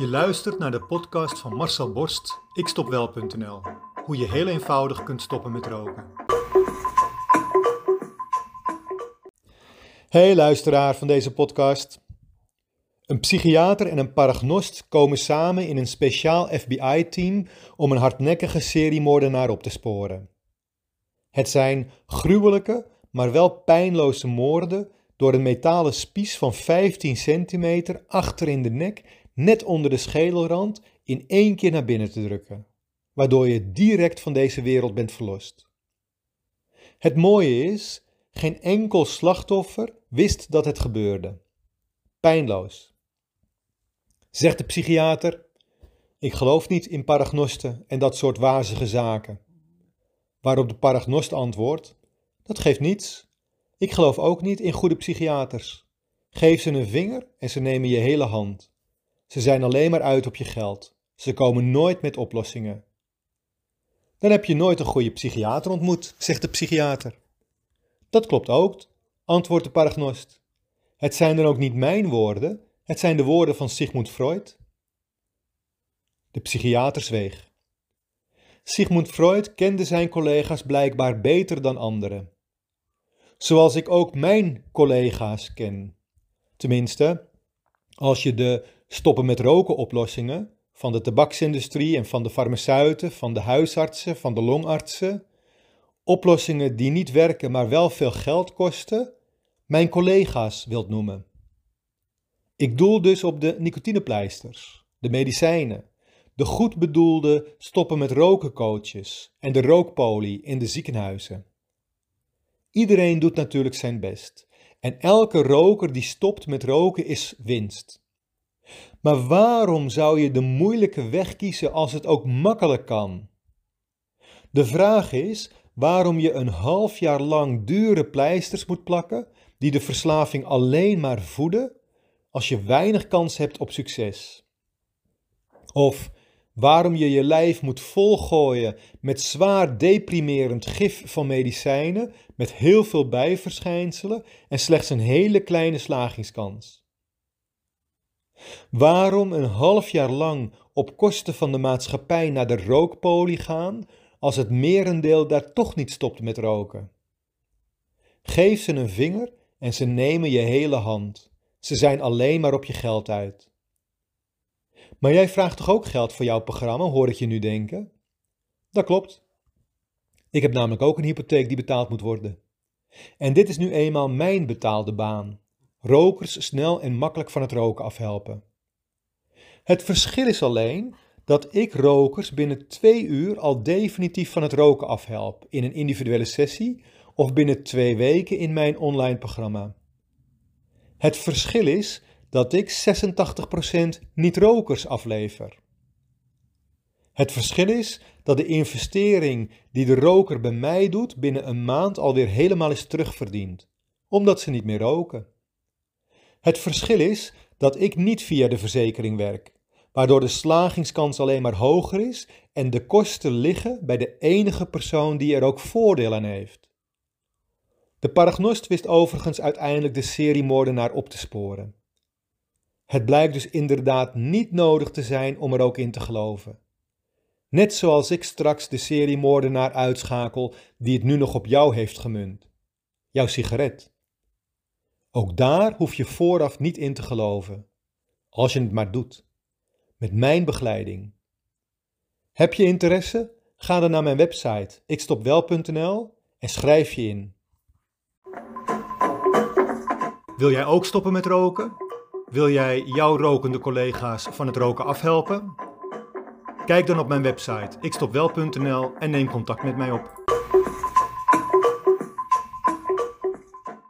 Je luistert naar de podcast van Marcel Borst, ikstopwel.nl. Hoe je heel eenvoudig kunt stoppen met roken. Hey luisteraar van deze podcast. Een psychiater en een paragnost komen samen in een speciaal FBI-team om een hardnekkige seriemoordenaar op te sporen. Het zijn gruwelijke, maar wel pijnloze moorden door een metalen spies van 15 centimeter achter in de nek, net onder de schedelrand, in één keer naar binnen te drukken, waardoor je direct van deze wereld bent verlost. Het mooie is, geen enkel slachtoffer wist dat het gebeurde. Pijnloos. Zegt de psychiater: Ik geloof niet in paragnosten en dat soort wazige zaken. Waarop de paragnost antwoordt: Dat geeft niets. Ik geloof ook niet in goede psychiaters. Geef ze een vinger en ze nemen je hele hand. Ze zijn alleen maar uit op je geld. Ze komen nooit met oplossingen. Dan heb je nooit een goede psychiater ontmoet, zegt de psychiater. Dat klopt ook, antwoordt de paragnost. Het zijn dan ook niet mijn woorden, het zijn de woorden van Sigmund Freud. De psychiater zweeg. Sigmund Freud kende zijn collega's blijkbaar beter dan anderen zoals ik ook mijn collega's ken. Tenminste, als je de stoppen met roken oplossingen van de tabaksindustrie en van de farmaceuten, van de huisartsen, van de longartsen, oplossingen die niet werken maar wel veel geld kosten, mijn collega's wilt noemen. Ik doel dus op de nicotinepleisters, de medicijnen, de goed bedoelde stoppen met roken coaches en de rookpolie in de ziekenhuizen. Iedereen doet natuurlijk zijn best. En elke roker die stopt met roken is winst. Maar waarom zou je de moeilijke weg kiezen als het ook makkelijk kan? De vraag is waarom je een half jaar lang dure pleisters moet plakken die de verslaving alleen maar voeden als je weinig kans hebt op succes. Of waarom je je lijf moet volgooien met zwaar deprimerend gif van medicijnen met heel veel bijverschijnselen en slechts een hele kleine slagingskans. Waarom een half jaar lang op kosten van de maatschappij naar de rookpolie gaan als het merendeel daar toch niet stopt met roken? Geef ze een vinger en ze nemen je hele hand. Ze zijn alleen maar op je geld uit. Maar jij vraagt toch ook geld voor jouw programma, hoor ik je nu denken? Dat klopt. Ik heb namelijk ook een hypotheek die betaald moet worden. En dit is nu eenmaal mijn betaalde baan. Rokers snel en makkelijk van het roken afhelpen. Het verschil is alleen dat ik rokers binnen twee uur al definitief van het roken afhelp in een individuele sessie of binnen twee weken in mijn online programma. Het verschil is dat ik 86% niet-rokers aflever. Het verschil is dat de investering die de roker bij mij doet binnen een maand alweer helemaal is terugverdiend, omdat ze niet meer roken. Het verschil is dat ik niet via de verzekering werk, waardoor de slagingskans alleen maar hoger is en de kosten liggen bij de enige persoon die er ook voordeel aan heeft. De paragnost wist overigens uiteindelijk de seriemoordenaar op te sporen. Het blijkt dus inderdaad niet nodig te zijn om er ook in te geloven. Net zoals ik straks de seriemoordenaar uitschakel die het nu nog op jou heeft gemunt. Jouw sigaret. Ook daar hoef je vooraf niet in te geloven. Als je het maar doet. Met mijn begeleiding. Heb je interesse? Ga dan naar mijn website ikstopwel.nl en schrijf je in. Wil jij ook stoppen met roken? Wil jij jouw rokende collega's van het roken afhelpen? Kijk dan op mijn website ikstopwel.nl en neem contact met mij op.